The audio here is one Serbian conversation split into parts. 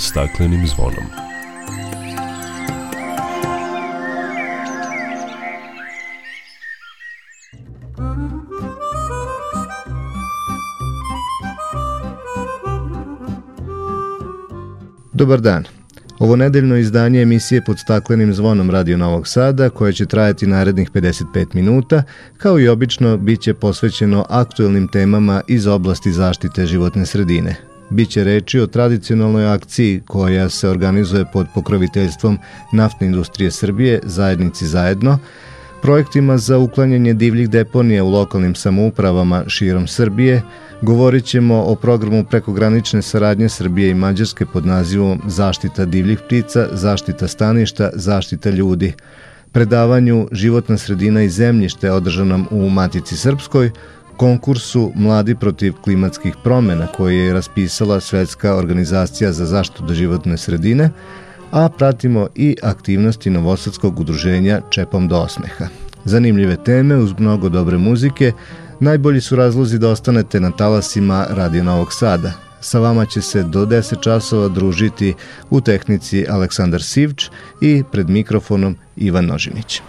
staklenim zvonom. Dobar dan. Ovo nedeljno izdanje emisije pod staklenim zvonom Radio Novog Sada, koje će trajati narednih 55 minuta, kao i obično, bit će posvećeno aktuelnim temama iz oblasti zaštite životne sredine. Biće reči o tradicionalnoj akciji koja se organizuje pod pokroviteljstvom Naftne industrije Srbije, zajednici zajedno, projektima za uklanjanje divljih deponija u lokalnim samoupravama širom Srbije, Govorit ćemo o programu prekogranične saradnje Srbije i Mađarske pod nazivom Zaštita divljih ptica, zaštita staništa, zaštita ljudi, predavanju Životna sredina i zemljište održanom u Matici Srpskoj, konkursu Mladi protiv klimatskih promena koje je raspisala Svetska organizacija za zaštitu životne sredine, a pratimo i aktivnosti Novosadskog udruženja Čepom do osmeha. Zanimljive teme uz mnogo dobre muzike, Najbolji su razlozi da ostanete na talasima Radio Novog Sada. Sa vama će se do 10 časova družiti u tehnici Aleksandar Sivč i pred mikrofonom Ivan Nožinić.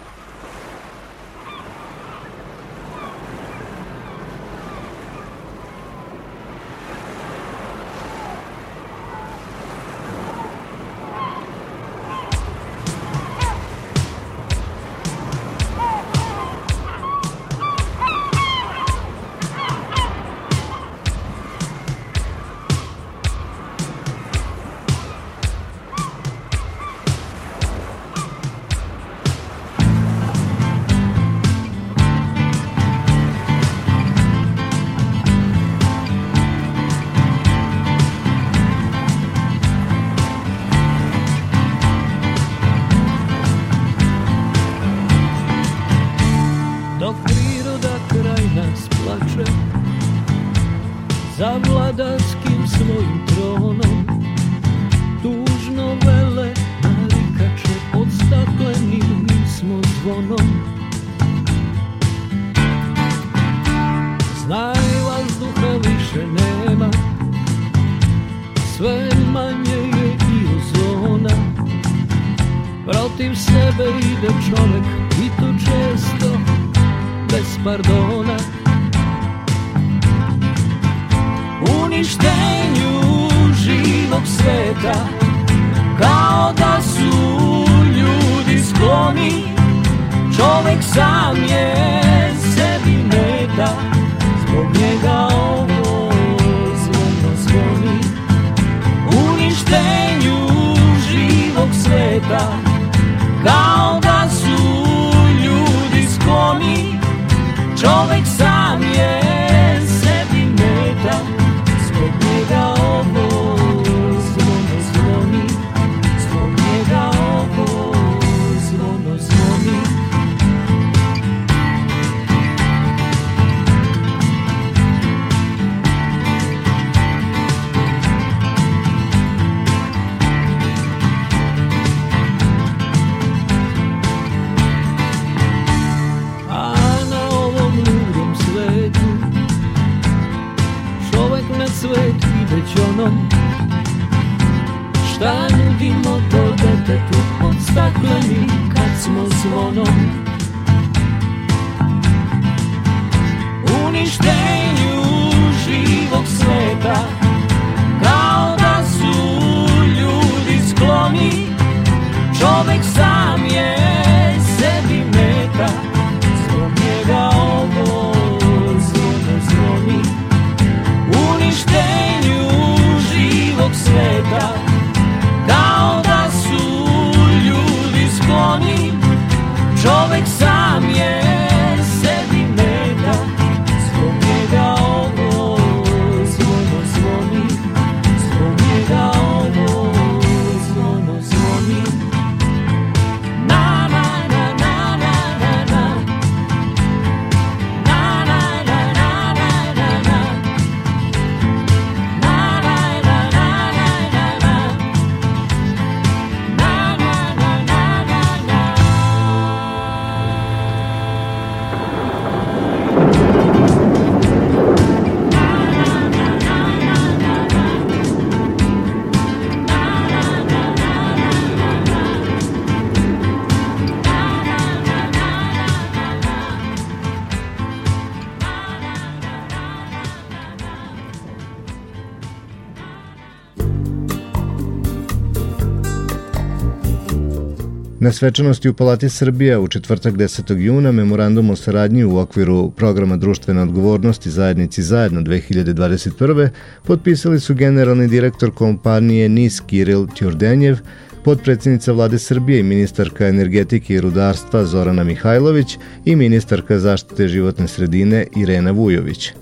Na svečanosti u Palati Srbija u četvrtak 10. juna memorandum o saradnji u okviru programa društvene odgovornosti zajednici zajedno 2021. potpisali su generalni direktor kompanije NIS Kiril Tjurdenjev, podpredsednica vlade Srbije i ministarka energetike i rudarstva Zorana Mihajlović i ministarka zaštite životne sredine Irena Vujović.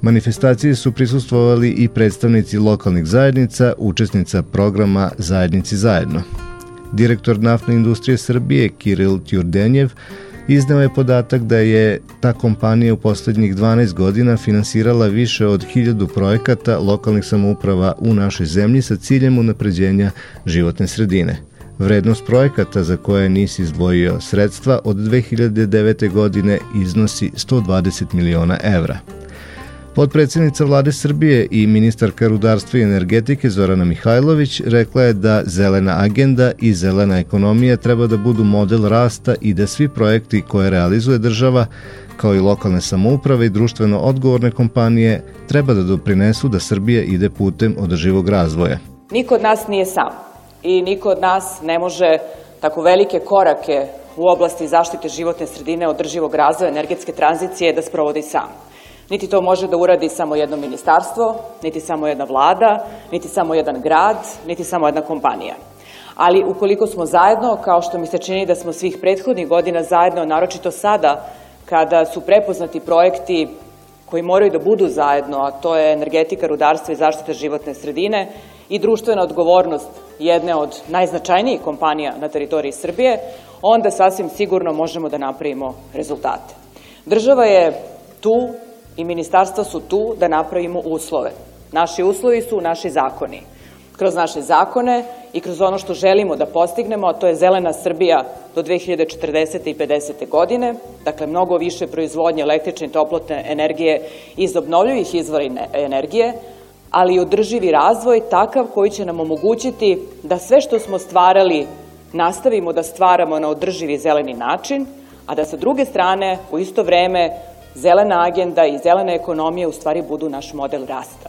Manifestacije su prisustvovali i predstavnici lokalnih zajednica, učesnica programa Zajednici zajedno. Direktor naftne industrije Srbije Kiril Tjurdenjev izneo je podatak da je ta kompanija u poslednjih 12 godina finansirala više od 1000 projekata lokalnih samouprava u našoj zemlji sa ciljem unapređenja životne sredine. Vrednost projekata za koje nisi izdvojio sredstva od 2009. godine iznosi 120 miliona evra. Podpredsednica vlade Srbije i ministarka rudarstva i energetike Zorana Mihajlović rekla je da zelena agenda i zelena ekonomija treba da budu model rasta i da svi projekti koje realizuje država, kao i lokalne samouprave i društveno odgovorne kompanije, treba da doprinesu da Srbija ide putem održivog razvoja. Niko od nas nije sam i niko od nas ne može tako velike korake u oblasti zaštite životne sredine, održivog razvoja, energetske tranzicije da sprovodi sam. Niti to može da uradi samo jedno ministarstvo, niti samo jedna vlada, niti samo jedan grad, niti samo jedna kompanija. Ali ukoliko smo zajedno, kao što mi se čini da smo svih prethodnih godina zajedno, naročito sada, kada su prepoznati projekti koji moraju da budu zajedno, a to je energetika, rudarstva i zaštita životne sredine i društvena odgovornost jedne od najznačajnijih kompanija na teritoriji Srbije, onda sasvim sigurno možemo da napravimo rezultate. Država je tu i ministarstva su tu da napravimo uslove. Naši uslovi su naši zakoni. Kroz naše zakone i kroz ono što želimo da postignemo, a to je zelena Srbija do 2040. i 50. godine, dakle mnogo više proizvodnje električne i toplotne energije iz obnovljivih izvora energije, ali i održivi razvoj takav koji će nam omogućiti da sve što smo stvarali nastavimo da stvaramo na održivi zeleni način, a da sa druge strane u isto vreme zelena agenda i zelena ekonomija u stvari budu naš model rasta.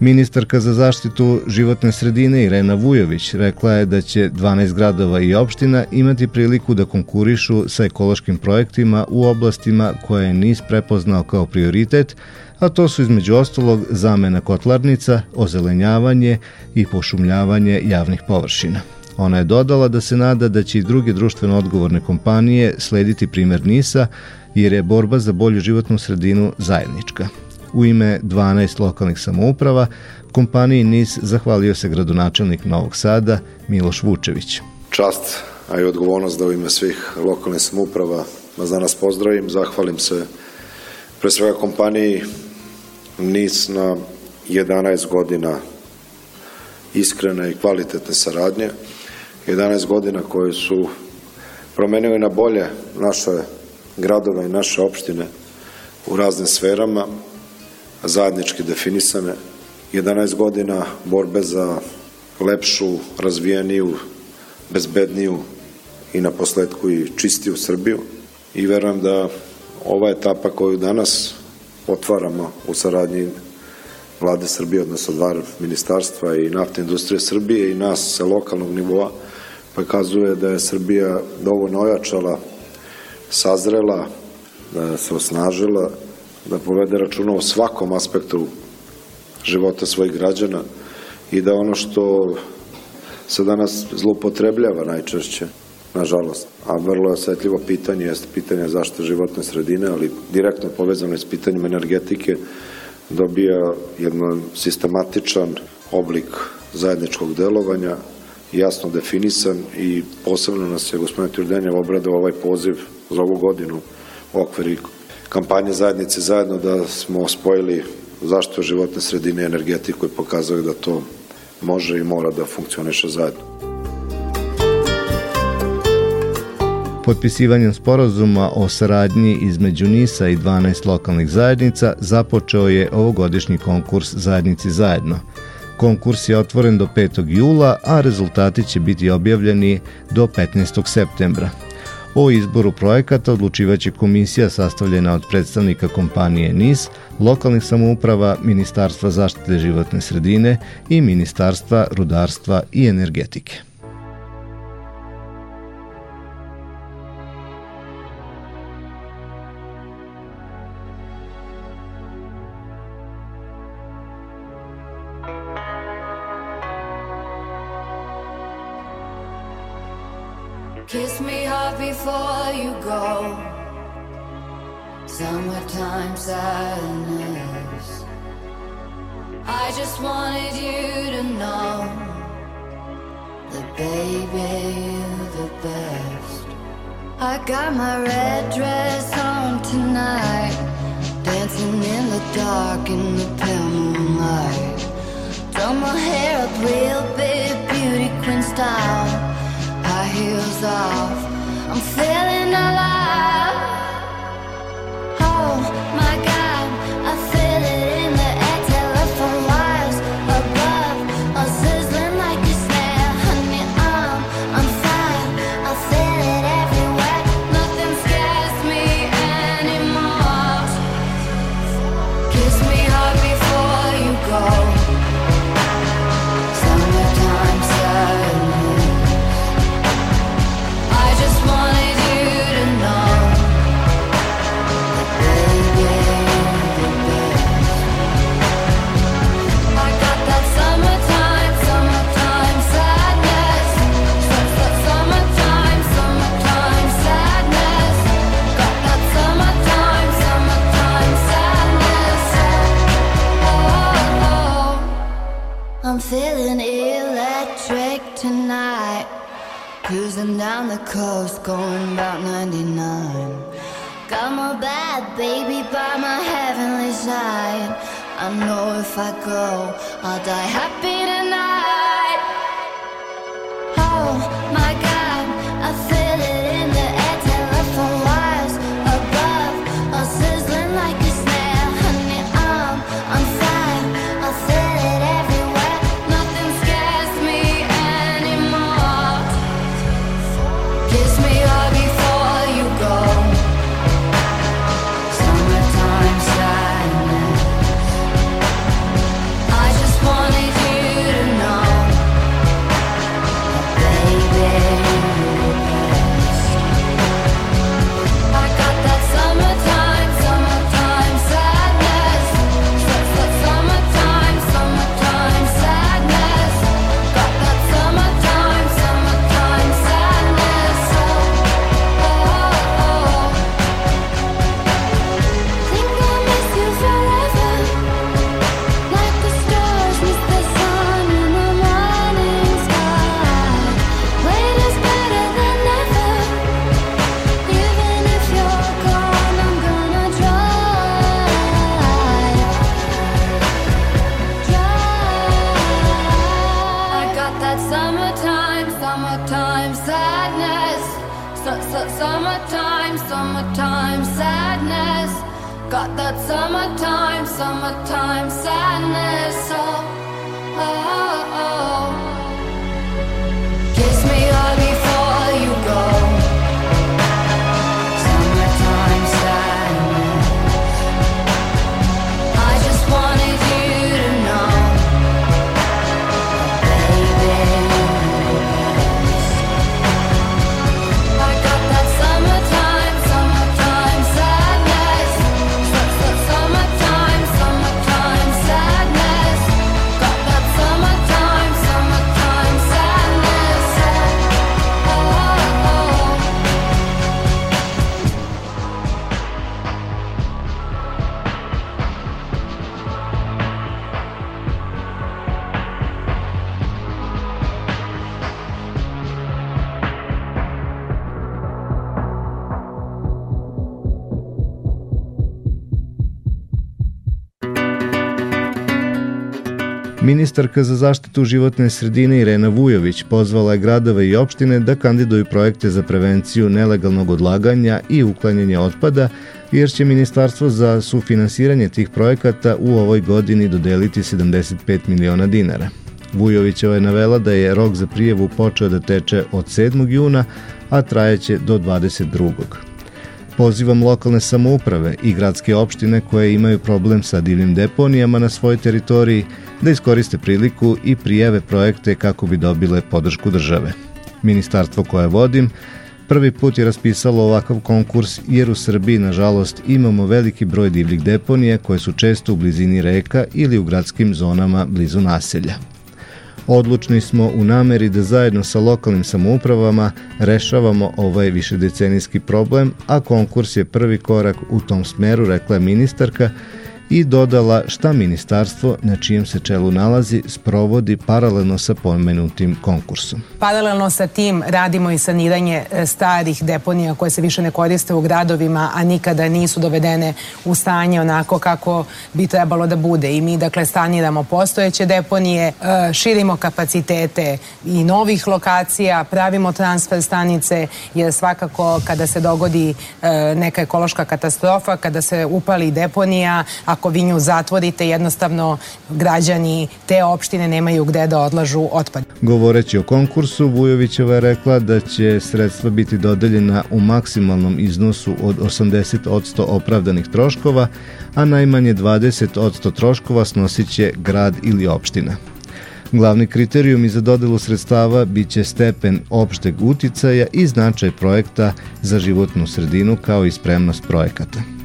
Ministarka za zaštitu životne sredine Irena Vujović rekla je da će 12 gradova i opština imati priliku da konkurišu sa ekološkim projektima u oblastima koje je NIS prepoznao kao prioritet, a to su između ostalog zamena kotlarnica, ozelenjavanje i pošumljavanje javnih površina. Ona je dodala da se nada da će i druge društveno odgovorne kompanije slediti primer NISA, jer je borba za bolju životnu sredinu zajednička. U ime 12 lokalnih samouprava, kompaniji NIS zahvalio se gradonačelnik Novog Sada Miloš Vučević. Čast, a i odgovornost da u ime svih lokalnih samouprava vas danas pozdravim. Zahvalim se pre svega kompaniji NIS na 11 godina iskrene i kvalitetne saradnje 11 godina koje su promenile na bolje naše gradove i naše opštine u raznim sferama, zajednički definisane, 11 godina borbe za lepšu, razvijeniju, bezbedniju i na posledku i čistiju Srbiju. I verujem da ova etapa koju danas otvaramo u saradnji vlade Srbije, odnosno dva ministarstva i naftne industrije Srbije i nas sa lokalnog nivoa, pokazuje da je Srbija dovoljno ojačala, sazrela, da se osnažila, da povede računa o svakom aspektu života svojih građana i da ono što se danas zlupotrebljava najčešće, nažalost, a vrlo je osjetljivo pitanje, jeste pitanje zaštite životne sredine, ali direktno povezano s pitanjem energetike, dobija jedan sistematičan oblik zajedničkog delovanja, jasno definisan i posebno nas je gospodin Tjurdenjev obradao ovaj poziv za ovu godinu u okviri kampanje zajednice zajedno da smo spojili zaštitu životne sredine i energetiku i pokazali da to može i mora da funkcioniše zajedno. Potpisivanjem sporazuma o saradnji između NISA i 12 lokalnih zajednica započeo je ovogodišnji konkurs Zajednici zajedno – Konkurs je otvoren do 5. jula, a rezultati će biti objavljeni do 15. septembra. O izboru projekata odlučivaće komisija sastavljena od predstavnika kompanije NIS, lokalnih samouprava, Ministarstva zaštite životne sredine i Ministarstva rudarstva i energetike. Baby, you're the best. I got my red dress on tonight, dancing in the dark in the pale moonlight. Done my hair up real big, beauty queen style high heels off. I'm feeling Down the coast, going about 99. Got my bad baby by my heavenly side. I know if I go, I'll die happy Ministarka za zaštitu životne sredine Irena Vujović pozvala je gradove i opštine da kandiduju projekte za prevenciju nelegalnog odlaganja i uklanjanje otpada, jer će Ministarstvo za sufinansiranje tih projekata u ovoj godini dodeliti 75 miliona dinara. Vujovićeva je navela da je rok za prijevu počeo da teče od 7. juna, a trajeće do 22. Pozivam lokalne samouprave i gradske opštine koje imaju problem sa divljim deponijama na svojoj teritoriji da iskoriste priliku i prijave projekte kako bi dobile podršku države. Ministarstvo koje vodim prvi put je raspisalo ovakav konkurs jer u Srbiji, nažalost, imamo veliki broj divljih deponija koje su često u blizini reka ili u gradskim zonama blizu naselja. Odlučni smo u nameri da zajedno sa lokalnim samoupravama rešavamo ovaj višedecenijski problem, a konkurs je prvi korak u tom smeru, rekla je ministarka, i dodala šta ministarstvo na čijem se čelu nalazi sprovodi paralelno sa pomenutim konkursom. Paralelno sa tim radimo i saniranje e, starih deponija koje se više ne koriste u gradovima, a nikada nisu dovedene u stanje onako kako bi trebalo da bude. I mi dakle saniramo postojeće deponije, e, širimo kapacitete i novih lokacija, pravimo transfer stanice, jer svakako kada se dogodi e, neka ekološka katastrofa, kada se upali deponija, ako vi nju zatvorite, jednostavno građani te opštine nemaju gde da odlažu otpad. Govoreći o konkursu, Vujovićeva je rekla da će sredstva biti dodeljena u maksimalnom iznosu od 80% opravdanih troškova, a najmanje 20% troškova snosit će grad ili opština. Glavni kriterijumi za dodelu sredstava biće stepen opšteg uticaja i značaj projekta za životnu sredinu kao i spremnost projekata.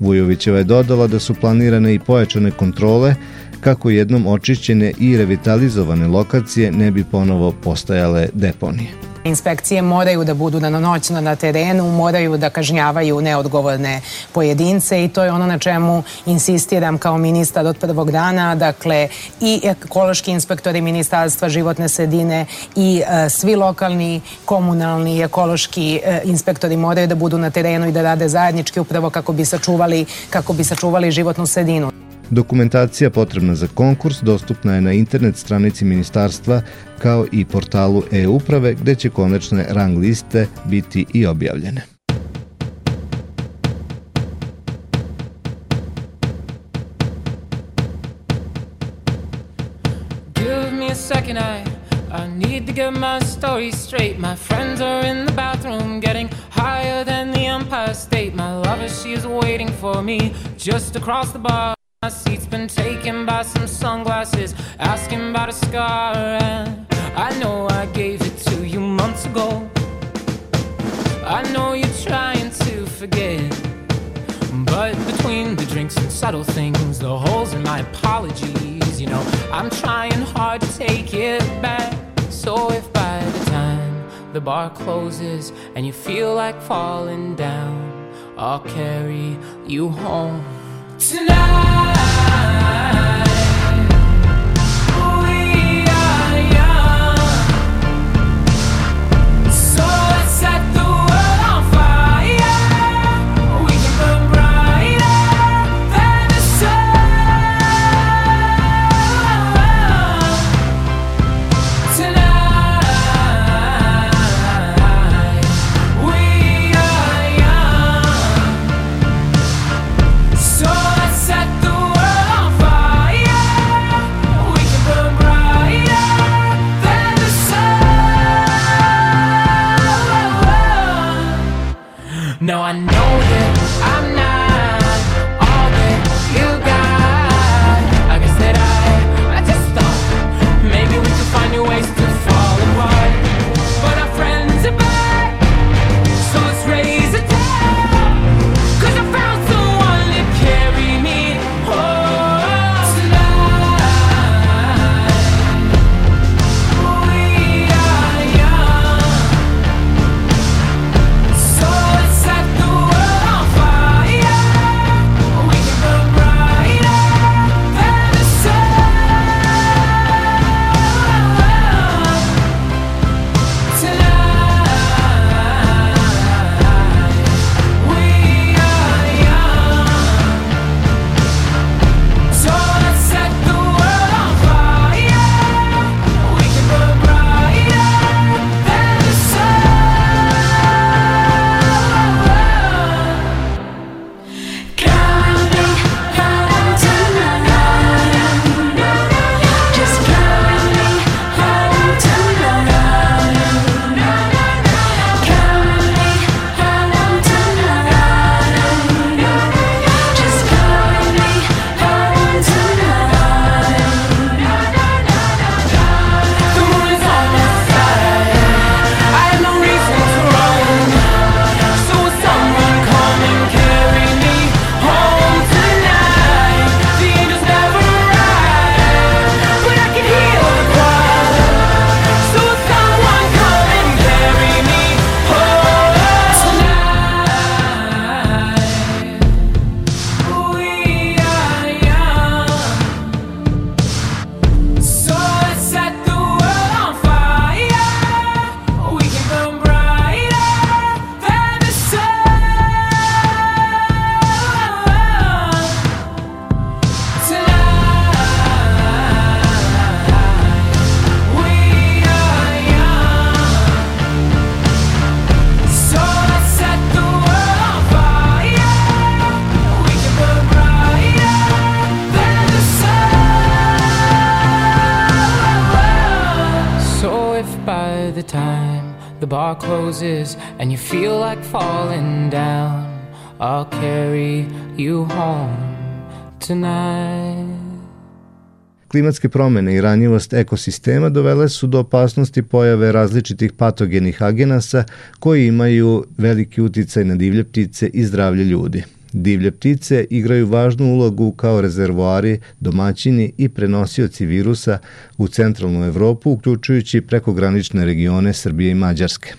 Vujovićeva je dodala da su planirane i pojačane kontrole kako jednom očišćene i revitalizovane lokacije ne bi ponovo postajale deponije. Inspekcije moraju da budu danonoćno na terenu, moraju da kažnjavaju neodgovorne pojedince i to je ono na čemu insistiram kao ministar od prvog dana. Dakle, i ekološki inspektori Ministarstva životne sredine i e, svi lokalni, komunalni i ekološki e, inspektori moraju da budu na terenu i da rade zajednički upravo kako bi sačuvali, kako bi sačuvali životnu sredinu. Dokumentacija potrebna za konkurs dostupna je na internet stranici ministarstva kao i portalu e-uprave gde će konačne rang liste biti i objavljene. Second, I I need to get my story straight. My friends are in the bathroom, getting higher than the Empire State. My lover, she is waiting for me just across the bar. My seat's been taken by some sunglasses, asking about a scar. And I know I gave it to you months ago. I know you're trying to forget. But between the drinks and subtle things, the holes in my apologies, you know, I'm trying hard to take it back. So if by the time the bar closes and you feel like falling down, I'll carry you home tonight. Klimatske promene i ranjivost ekosistema dovele su do opasnosti pojave različitih patogenih agenasa koji imaju veliki uticaj na divlje ptice i zdravlje ljudi. Divlje ptice igraju važnu ulogu kao rezervoari, domaćini i prenosioci virusa u centralnu Evropu, uključujući prekogranične regione Srbije i Mađarske.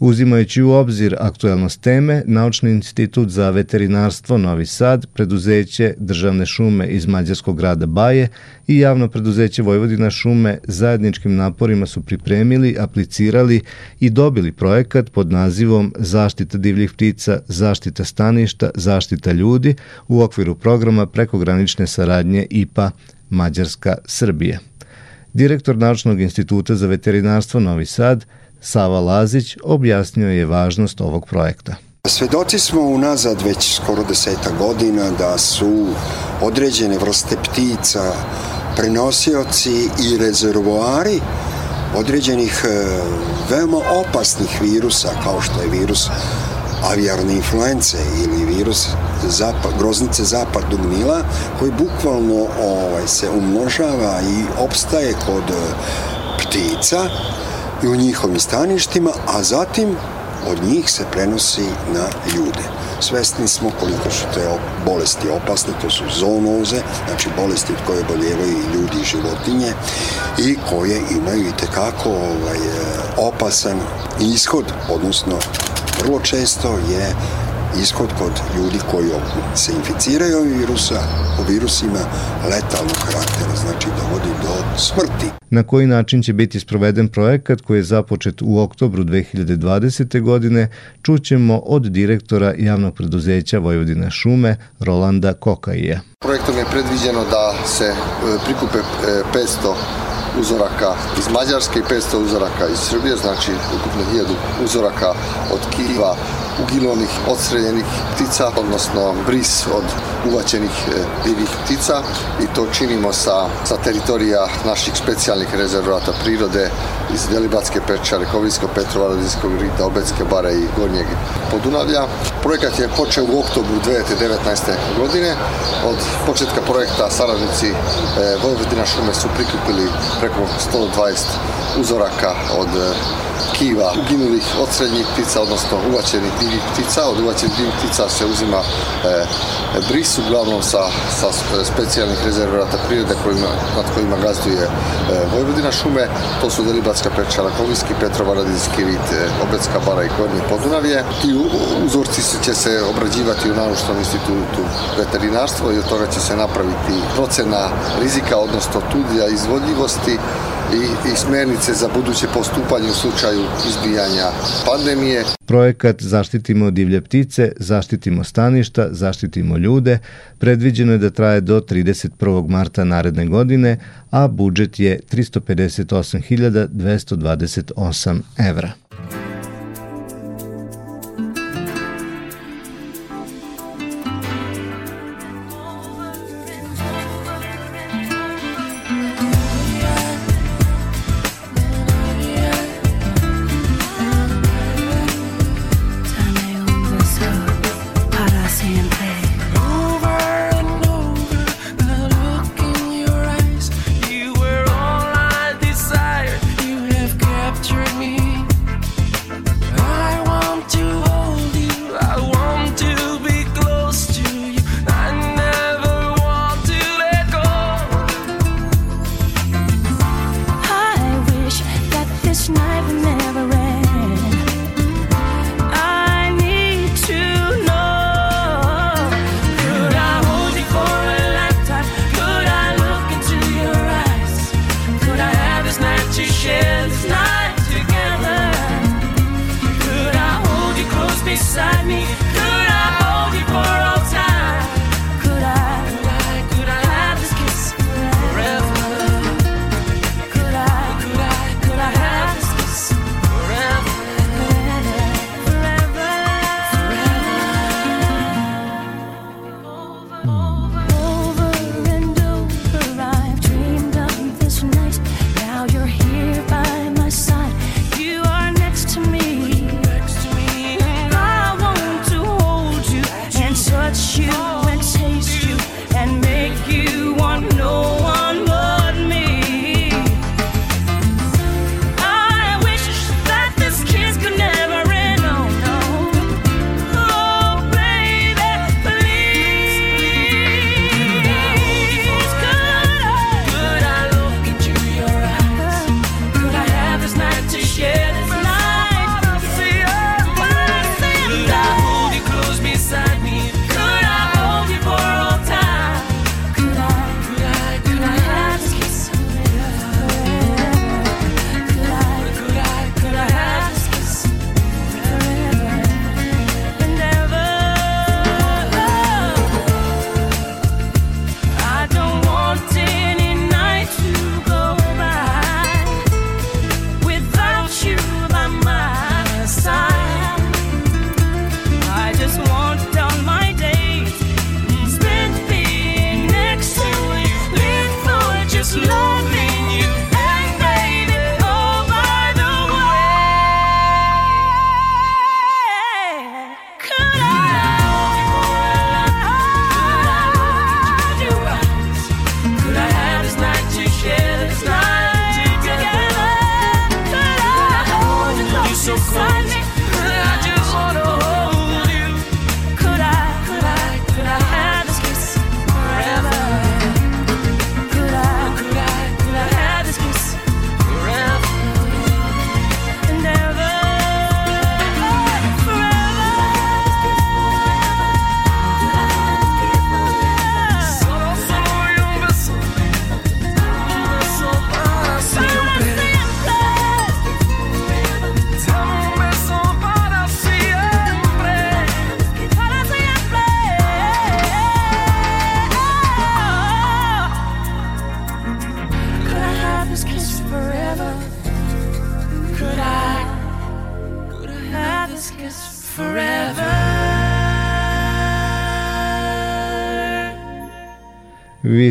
Uzimajući u obzir aktuelnost teme, Naučni institut za veterinarstvo Novi Sad, preduzeće Državne šume iz Mađarskog grada Baje i javno preduzeće Vojvodina šume zajedničkim naporima su pripremili, aplicirali i dobili projekat pod nazivom Zaštita divljih ptica, zaštita staništa, zaštita ljudi u okviru programa prekogranične saradnje IPA Mađarska-Srbija. Direktor Naučnog instituta za veterinarstvo Novi Sad, Sava Lazić objasnio je važnost ovog projekta. Svedoci smo unazad već skoro deseta godina da su određene vrste ptica prenosioci i rezervoari određenih e, veoma opasnih virusa kao što je virus avijarne influence ili virus zapad, groznice zapadnog Nila koji bukvalno ovaj, se umnožava i opstaje kod e, ptica i u njihovim staništima, a zatim od njih se prenosi na ljude. Svesni smo koliko su te bolesti opasne, to su zoonoze, znači bolesti od koje boljevaju i ljudi i životinje i koje imaju i tekako ovaj, opasan ishod, odnosno vrlo često je ishod kod ljudi koji se inficiraju ovim virusa, o virusima letalnog karaktera, znači dovodi do smrti. Na koji način će biti sproveden projekat koji je započet u oktobru 2020. godine, čućemo od direktora javnog preduzeća Vojvodina šume Rolanda Kokaija. Projektom je predviđeno da se e, prikupe e, 500 uzoraka iz Mađarske i 500 uzoraka iz Srbije, znači ukupno 1000 uzoraka od kiva ugilonih, odstreljenih ptica, odnosno bris od uvaćenih e, divih ptica i to činimo sa, sa teritorija naših specijalnih rezervata prirode iz Delibatske pečare, Kovinsko Petrova, Radijskog rita, Obetske bare i Gornjeg Podunavlja. Projekat je počeo u oktobru 2019. godine. Od početka projekta saradnici e, Vojvodina šume su prikupili preko 120 uzoraka od e, kiva uginulih od srednjih ptica, odnosno uvaćenih divih ptica. Od uvaćenih divih ptica se uzima e, bris, uglavnom sa, sa specijalnih rezervata prirode kojima, nad kojima gazduje e, Vojvodina šume. To su Delibatska pečara, Kovinski, Petrova, Radijski rit, e, Obetska bara i Gornje Podunavije. Ti uzorci će se obrađivati u Naučnom institutu veterinarstva i od toga će se napraviti procena rizika, odnosno studija izvodljivosti i, i smernice za buduće postupanje u slučaju izbijanja pandemije. Projekat Zaštitimo divlje ptice, zaštitimo staništa, zaštitimo ljude predviđeno je da traje do 31. marta naredne godine, a budžet je 358.228 evra.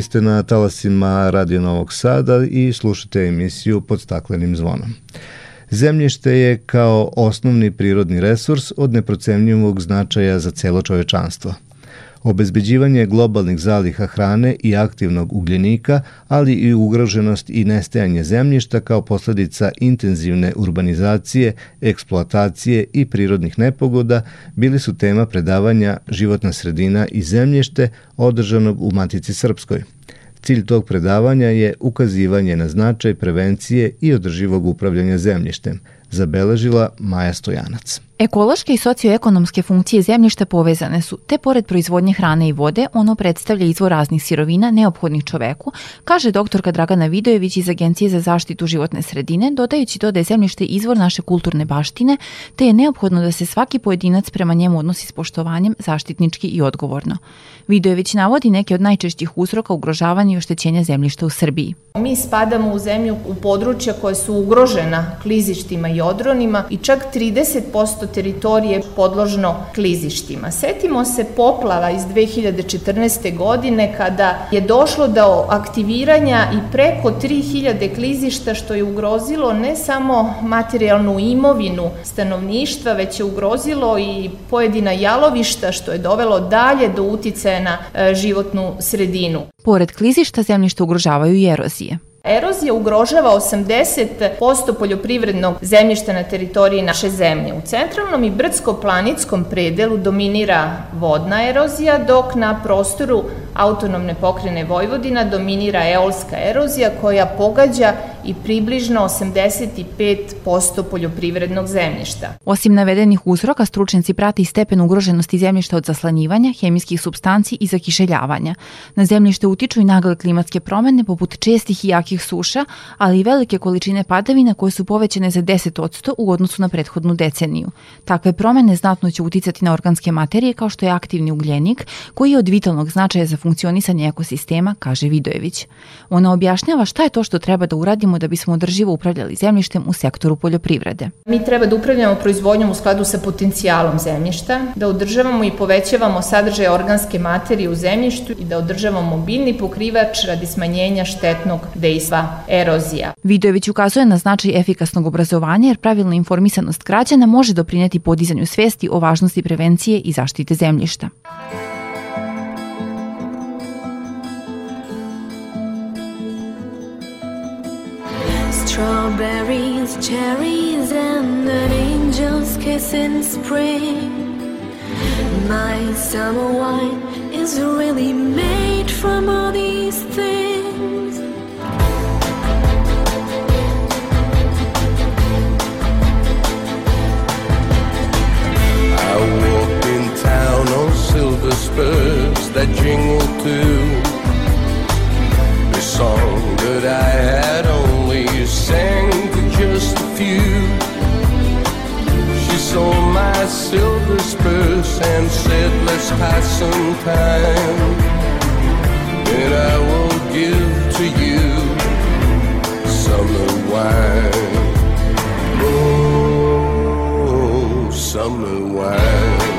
Ste na talasima Radio Novog Sada i slušate emisiju pod staklenim zvonom. Zemljište je kao osnovni prirodni resurs od neprocenjivog značaja za celo čovečanstvo – obezbeđivanje globalnih zaliha hrane i aktivnog ugljenika, ali i ugroženost i nestajanje zemljišta kao posledica intenzivne urbanizacije, eksploatacije i prirodnih nepogoda bili su tema predavanja Životna sredina i zemljište održanog u Matici Srpskoj. Cilj tog predavanja je ukazivanje na značaj prevencije i održivog upravljanja zemljištem, zabeležila Maja Stojanac. Ekološke i socioekonomske funkcije zemljišta povezane su, te pored proizvodnje hrane i vode, ono predstavlja izvor raznih sirovina neophodnih čoveku, kaže doktorka Dragana Vidojević iz Agencije za zaštitu životne sredine, dodajući to da je zemljište izvor naše kulturne baštine, te je neophodno da se svaki pojedinac prema njemu odnosi s poštovanjem, zaštitnički i odgovorno. Vidojević navodi neke od najčešćih uzroka ugrožavanja i oštećenja zemljišta u Srbiji. Mi spadamo u zemlju u područja koja su ugrožena klizištima i odronima i čak 30% teritorije podložno klizištima. Setimo se poplava iz 2014. godine kada je došlo do aktiviranja i preko 3000 klizišta što je ugrozilo ne samo materijalnu imovinu stanovništva, već je ugrozilo i pojedina jalovišta što je dovelo dalje do uticaja na e, životnu sredinu. Pored klizišta zemljište ugrožavaju i erozije. Erozija ugrožava 80% poljoprivrednog zemljišta na teritoriji naše zemlje. U centralnom i brdsko-planitskom predelu dominira vodna erozija, dok na prostoru autonomne pokrene Vojvodina dominira eolska erozija koja pogađa i približno 85% poljoprivrednog zemljišta. Osim navedenih uzroka, stručnjaci prati stepen ugroženosti zemljišta od zaslanjivanja, hemijskih substanci i zakišeljavanja. Na zemljište utiču i nagle klimatske promene poput čestih i jakih suša, ali i velike količine padavina koje su povećane za 10% u odnosu na prethodnu deceniju. Takve promene znatno će uticati na organske materije kao što je aktivni ugljenik, koji je od vitalnog značaja za funkcionisanje ekosistema, kaže Vidojević. Ona objašnjava šta je to što treba da uradimo da bismo održivo upravljali zemljištem u sektoru poljoprivrede. Mi treba da upravljamo proizvodnjom u skladu sa potencijalom zemljišta, da održavamo i povećavamo sadržaj organske materije u zemljištu i da održavamo biljni pokrivač radi smanjenja štetnog dejstva erozija. Vidojević ukazuje na značaj efikasnog obrazovanja jer pravilna informisanost građana može doprineti podizanju svesti o važnosti prevencije i zaštite zemljišta. Strawberries, cherries, and an angel's kiss in spring. My summer wine is really made from all these things. I walked in town on silver spurs that jingle too. The song that I had only sang to just a few. She saw my silver spurs and said, Let's pass some time. And I will give to you summer wine. Oh, summer wine.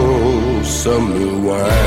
Oh, some new wine.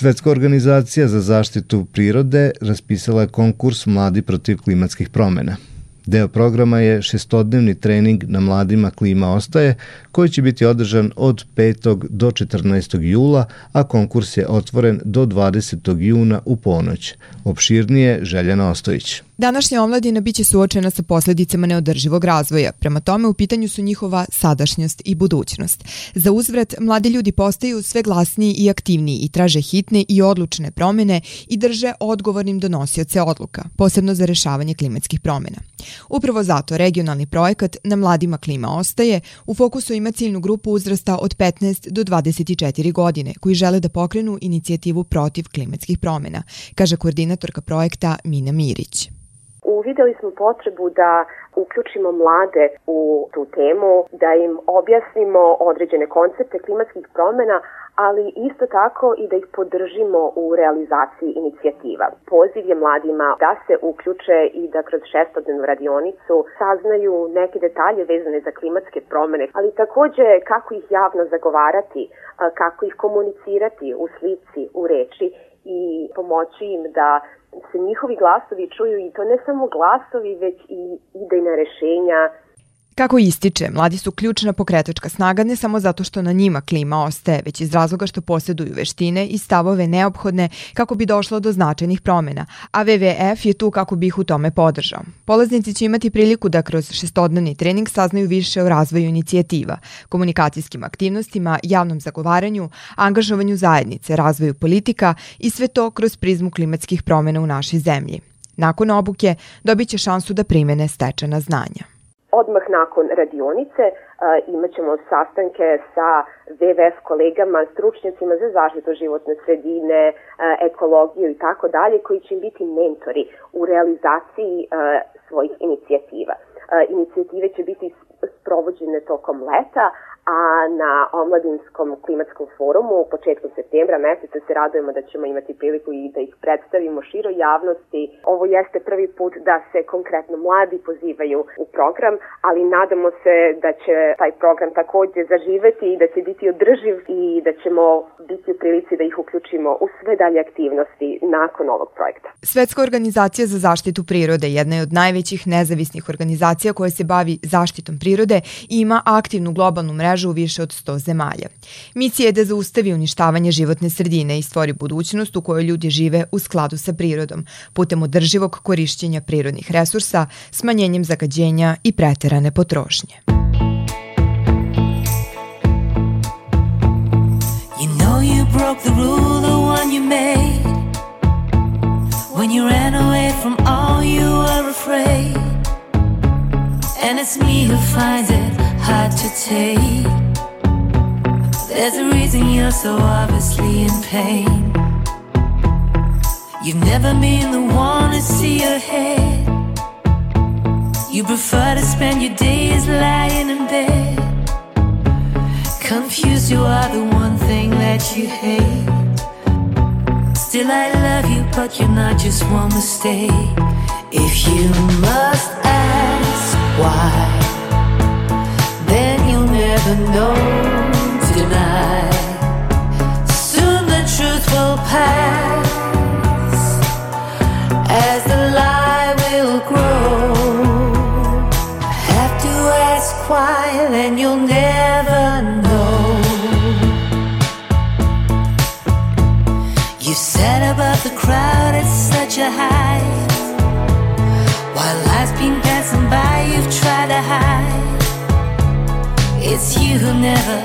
Svetska organizacija za zaštitu prirode raspisala je konkurs Mladi protiv klimatskih promena. Deo programa je šestodnevni trening na mladima klima ostaje, koji će biti održan od 5. do 14. jula, a konkurs je otvoren do 20. juna u ponoć. Opširnije Željana Ostojić. Današnja omladina biće suočena sa posledicama neodrživog razvoja, prema tome u pitanju su njihova sadašnjost i budućnost. Za uzvrat, mladi ljudi postaju sve glasniji i aktivniji i traže hitne i odlučne promene i drže odgovornim donosioce odluka, posebno za rešavanje klimatskih promena. Upravo zato regionalni projekat Na mladima klima ostaje u fokusu ima ciljnu grupu uzrasta od 15 do 24 godine koji žele da pokrenu inicijativu protiv klimatskih promena, kaže koordinatorka projekta Mina Mirić. Uvideli smo potrebu da uključimo mlade u tu temu, da im objasnimo određene koncepte klimatskih promena, ali isto tako i da ih podržimo u realizaciji inicijativa. Poziv je mladima da se uključe i da kroz šestodnevnu radionicu saznaju neke detalje vezane za klimatske promene, ali takođe kako ih javno zagovarati, kako ih komunicirati u slici, u reči i pomoći im da se njihovi glasovi čuju i to ne samo glasovi, već i idejna rešenja, Kako ističe, mladi su ključna pokretačka snaga ne samo zato što na njima klima ostaje, već iz razloga što posjeduju veštine i stavove neophodne kako bi došlo do značajnih promena, a WWF je tu kako bi ih u tome podržao. Polaznici će imati priliku da kroz šestodnevni trening saznaju više o razvoju inicijativa, komunikacijskim aktivnostima, javnom zagovaranju, angažovanju zajednice, razvoju politika i sve to kroz prizmu klimatskih promena u našoj zemlji. Nakon obuke dobit će šansu da primene stečena znanja. Odmah nakon radionice uh, imat ćemo sastanke sa WWF kolegama, stručnjacima za zaštitu životne sredine, uh, ekologiju i tako dalje, koji će biti mentori u realizaciji uh, svojih inicijativa. Inicijative će biti sprovođene tokom leta, a na Omladinskom klimatskom forumu početkom septembra meseca se radujemo da ćemo imati priliku i da ih predstavimo široj javnosti. Ovo jeste prvi put da se konkretno mladi pozivaju u program, ali nadamo se da će taj program takođe zaživeti i da će biti održiv i da ćemo biti u prilici da ih uključimo u sve dalje aktivnosti nakon ovog projekta. Svetska organizacija za zaštitu prirode jedna je od najvećih nezavisnih organizacija koja se bavi zaštitom prirode i ima aktivnu globalnu mrežu u više od 100 zemalja. Misija je da zaustavi uništavanje životne sredine i stvori budućnost u kojoj ljudi žive u skladu sa prirodom, putem održivog korišćenja prirodnih resursa, smanjenjem zagađenja i preterane potrošnje. It's find it hard to take. There's a reason you're so obviously in pain. You've never been the one to see ahead. You prefer to spend your days lying in bed. Confused, you are the one thing that you hate. Still, I love you, but you're not just one mistake. If you must ask why, never know to deny. Soon the truth will pass as the lie will grow. Have to ask why, then you'll never know. You sat above the crowd at such a height. While life's been passing by, you've tried to hide. It's you who never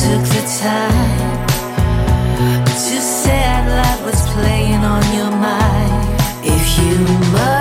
took the time to say out loud was playing on your mind. If you must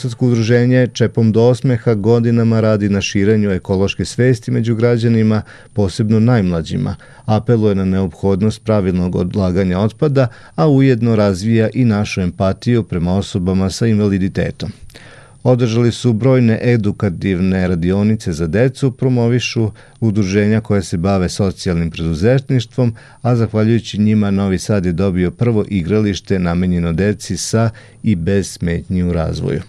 Novosadsko udruženje Čepom do osmeha godinama radi na širenju ekološke svesti među građanima, posebno najmlađima. Apeluje na neophodnost pravilnog odlaganja otpada, a ujedno razvija i našu empatiju prema osobama sa invaliditetom. Održali su brojne edukativne radionice za decu, promovišu udruženja koje se bave socijalnim preduzetništvom, a zahvaljujući njima Novi Sad je dobio prvo igralište namenjeno deci sa i bez smetnji u razvoju.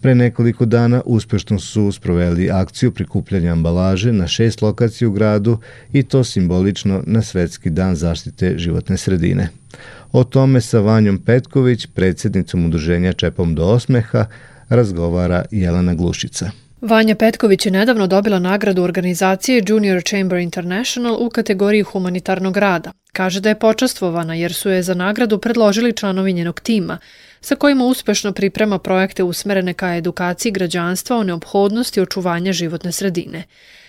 Pre nekoliko dana uspešno su sproveli akciju prikupljanja ambalaže na šest lokacija u gradu i to simbolično na Svetski dan zaštite životne sredine. O tome sa Vanjom Petković, predsjednicom udruženja Čepom do osmeha, razgovara Jelena Glušica. Vanja Petković je nedavno dobila nagradu organizacije Junior Chamber International u kategoriji humanitarnog rada. Kaže da je počastvovana jer su je za nagradu predložili članovi njenog tima, sa kojima uspešno priprema projekte usmerene ka edukaciji građanstva o neophodnosti očuvanja životne sredine.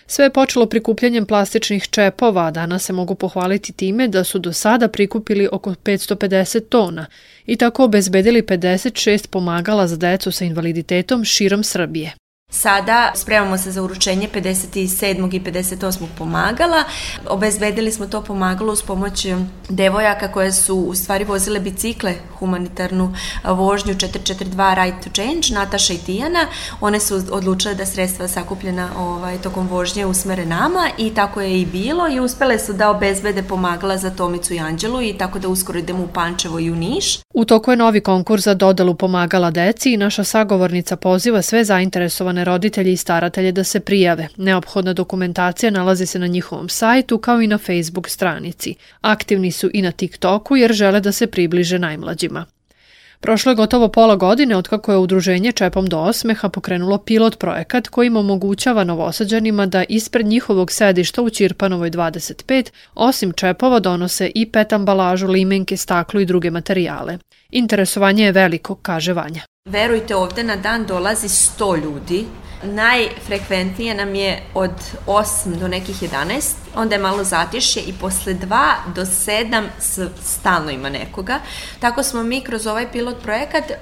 Sve je počelo prikupljanjem plastičnih čepova, a danas se mogu pohvaliti time da su do sada prikupili oko 550 tona i tako obezbedili 56 pomagala za decu sa invaliditetom širom Srbije. Sada spremamo se za uručenje 57. i 58. pomagala. Obezbedili smo to pomagalo uz pomoć devojaka koje su u stvari vozile bicikle, humanitarnu vožnju 442 Right to Change, Nataša i Tijana. One su odlučile da sredstva sakupljena ovaj, tokom vožnje usmere nama i tako je i bilo i uspele su da obezbede pomagala za Tomicu i Anđelu i tako da uskoro idemo u Pančevo i u Niš. U toku je novi konkurs za dodelu pomagala deci i naša sagovornica poziva sve zainteresovane roditelje i staratelje da se prijave. Neophodna dokumentacija nalazi se na njihovom sajtu kao i na Facebook stranici. Aktivni su i na TikToku jer žele da se približe najmlađima. Prošlo je gotovo pola godine od kako je udruženje Čepom do osmeha pokrenulo pilot projekat kojim omogućava novosađanima da ispred njihovog sedišta u Ćirpanovoj 25 osim čepova donose i pet ambalažu, limenke, staklo i druge materijale. Interesovanje je veliko, kaže Vanja. Verujte, ovde na dan dolazi 100 ljudi. Najfrekventnije nam je od 8 do nekih 11, onda je malo zatišje i posle 2 do 7 s- stalno ima nekoga. Tako smo mi kroz ovaj pilot projekat e,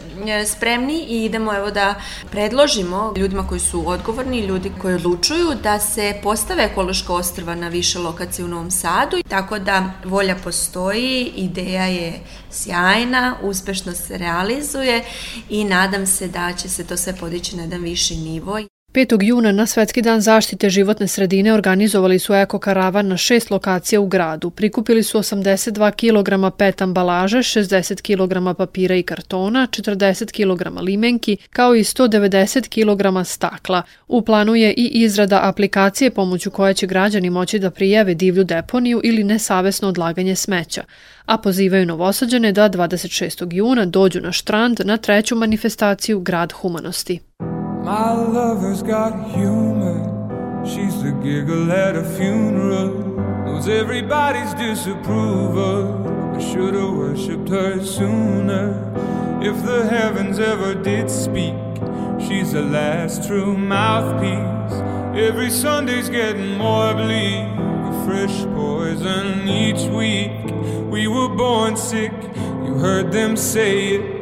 spremni i idemo evo da predložimo ljudima koji su odgovorni, ljudi koji odlučuju da se postave ekološka ostrva na više lokacije u Novom Sadu. Tako da volja postoji, ideja je sjajna, uspešno se realizuje i nadam se da će se to sve podići na jedan viši nivo. 5. juna na Svetski dan zaštite životne sredine organizovali su eko karavan na šest lokacija u gradu. Prikupili su 82 kg PET ambalaže, 60 kg papira i kartona, 40 kg limenki, kao i 190 kg stakla. U planu je i izrada aplikacije pomoću koje će građani moći da prijave divlju deponiju ili nesavesno odlaganje smeća a pozivaju novosađane da 26. juna dođu na štrand na treću manifestaciju Grad humanosti. My lover's got humor. She's the giggle at a funeral. Knows everybody's disapproval. I should have worshipped her sooner. If the heavens ever did speak, she's the last true mouthpiece. Every Sunday's getting more bleak. A fresh poison each week. We were born sick. You heard them say it.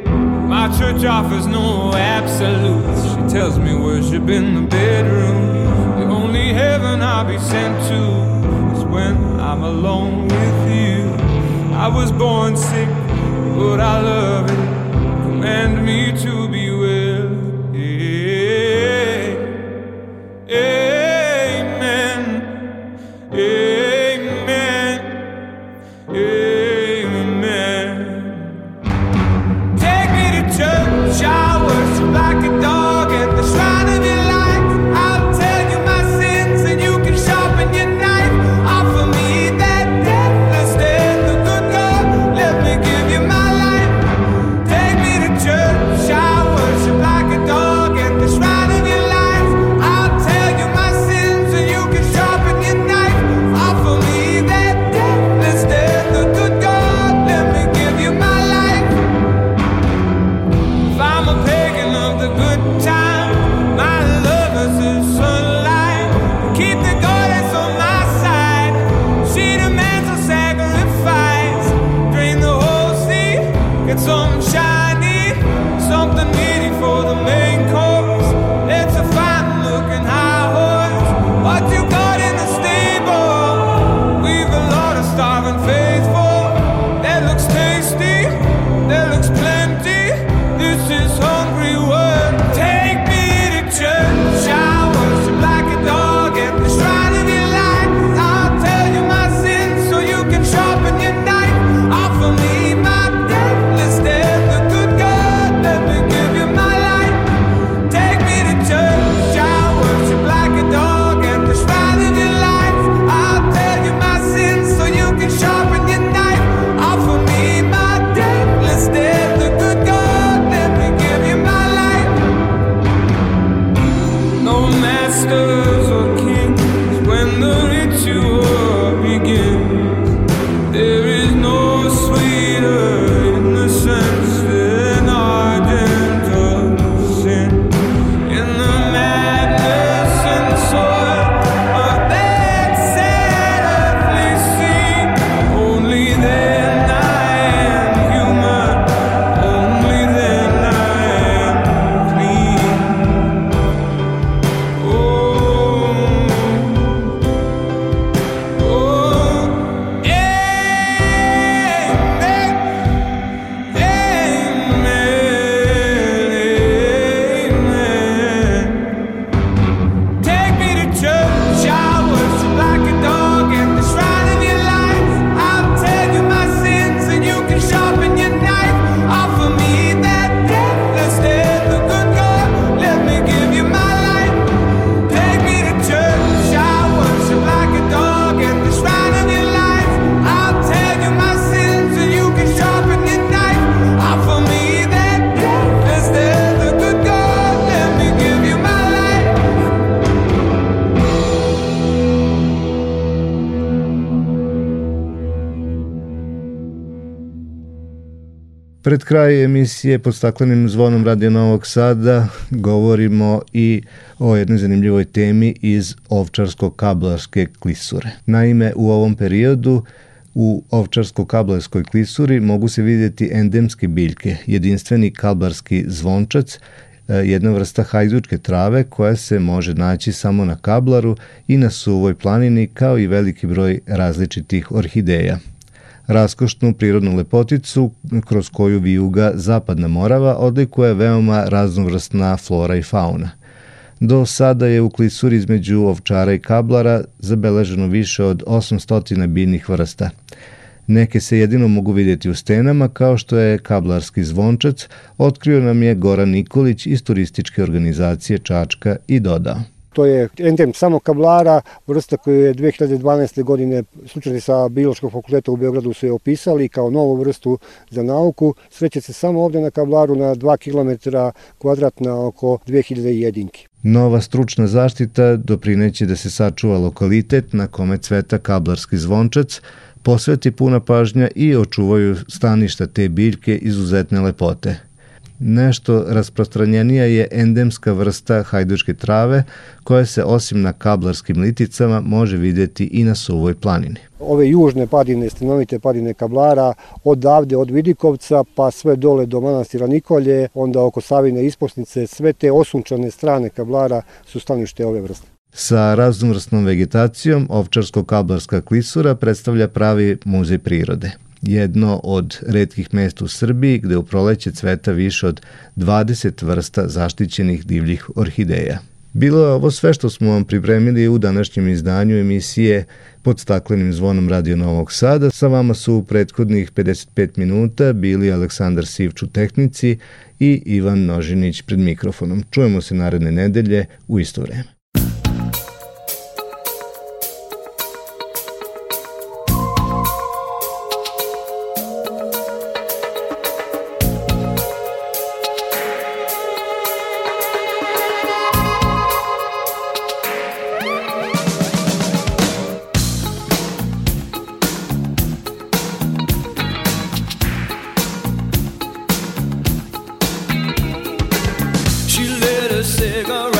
My church offers no absolutes. She tells me worship in the bedroom. The only heaven I'll be sent to is when I'm alone with you. I was born sick, but I love it. Command me to be well. Amen. Kraj emisije pod staklenim zvonom Radio Novog Sada govorimo i o jednoj zanimljivoj temi iz ovčarsko-kablarske klisure. Naime, u ovom periodu u ovčarsko-kablarskoj klisuri mogu se vidjeti endemske biljke, jedinstveni kablarski zvončac, e, jedna vrsta hajdučke trave koja se može naći samo na kablaru i na suvoj planini kao i veliki broj različitih orhideja raskošnu prirodnu lepoticu kroz koju vijuga Zapadna Morava odlikuje veoma raznovrstna flora i fauna. Do sada je u klisuri između ovčara i kablara zabeleženo više od 800 biljnih vrsta. Neke se jedino mogu vidjeti u stenama, kao što je kablarski zvončac, otkrio nam je Goran Nikolić iz turističke organizacije Čačka i dodao. To je endem samo kablara, vrsta koju je 2012. godine slučajni sa Biološkog fakulteta u Beogradu su je opisali kao novu vrstu za nauku. Sreće se samo ovde na kablaru na 2 km kvadratna oko 2000 jedinki. Nova stručna zaštita doprineće da se sačuva lokalitet na kome cveta kablarski zvončac, posveti puna pažnja i očuvaju staništa te biljke izuzetne lepote. Nešto rasprostranjenija je endemska vrsta hajdučke trave koja se osim na kablarskim liticama može vidjeti i na suvoj planini. Ove južne padine, stanovite padine kablara, odavde od Vidikovca pa sve dole do manastira Nikolje, onda oko Savine isposnice, sve te osunčane strane kablara su stanište ove vrste. Sa raznovrsnom vegetacijom Ovčarsko-kablarska klisura predstavlja pravi muzej prirode. Jedno od redkih mesta u Srbiji gde u proleće cveta više od 20 vrsta zaštićenih divljih orhideja. Bilo je ovo sve što smo vam pripremili u današnjem izdanju emisije pod staklenim zvonom Radio Novog Sada. Sa vama su u prethodnih 55 minuta bili Aleksandar Sivč u tehnici i Ivan Nožinić pred mikrofonom. Čujemo se naredne nedelje u isto vreme. bigger